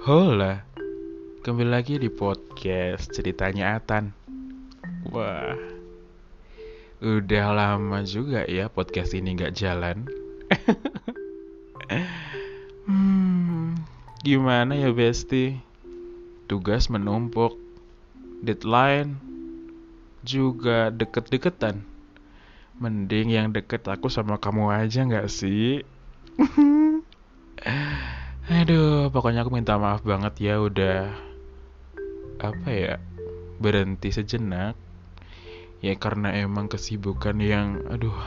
Hola, kembali lagi di podcast ceritanya Atan. Wah, udah lama juga ya podcast ini nggak jalan. hmm, gimana ya Besti? Tugas menumpuk, deadline juga deket-deketan. Mending yang deket aku sama kamu aja nggak sih? Aduh, pokoknya aku minta maaf banget ya udah apa ya berhenti sejenak. Ya karena emang kesibukan yang aduh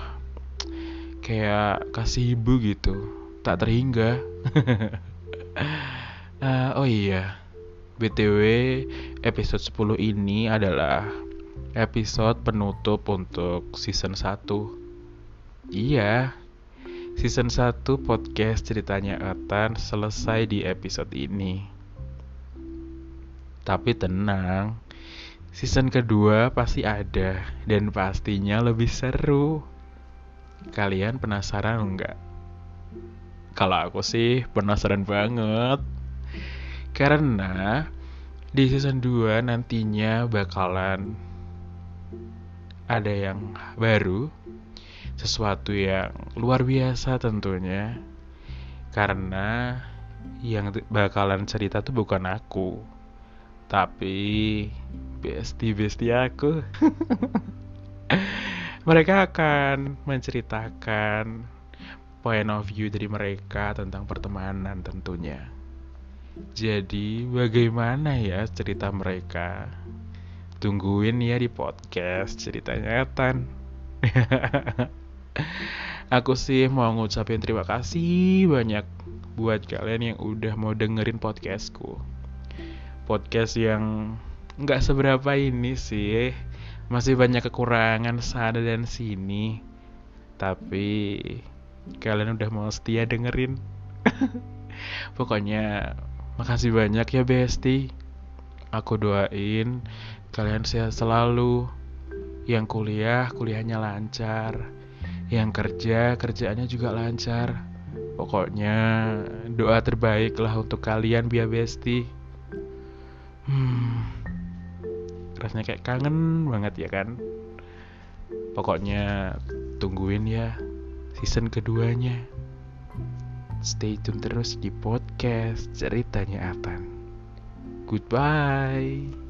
kayak kasih ibu gitu, tak terhingga. uh, oh iya, BTW episode 10 ini adalah episode penutup untuk season 1. Iya, Season 1 podcast ceritanya Atan selesai di episode ini. Tapi tenang, season kedua pasti ada dan pastinya lebih seru. Kalian penasaran enggak? Kalau aku sih penasaran banget. Karena di season 2 nantinya bakalan ada yang baru sesuatu yang luar biasa tentunya. Karena yang bakalan cerita tuh bukan aku tapi bestie-bestie aku. Mereka akan menceritakan point of view dari mereka tentang pertemanan tentunya. Jadi bagaimana ya cerita mereka? Tungguin ya di podcast ceritanya Tan Aku sih mau ngucapin terima kasih banyak buat kalian yang udah mau dengerin podcastku. Podcast yang nggak seberapa ini sih, masih banyak kekurangan sana dan sini. Tapi kalian udah mau setia dengerin. Pokoknya makasih banyak ya Besti. Aku doain kalian sehat selalu. Yang kuliah, kuliahnya lancar yang kerja kerjaannya juga lancar. Pokoknya doa terbaik lah untuk kalian biar besti. Hmm, rasanya kayak kangen banget ya kan? Pokoknya tungguin ya season keduanya. Stay tune terus di podcast ceritanya Atan. Goodbye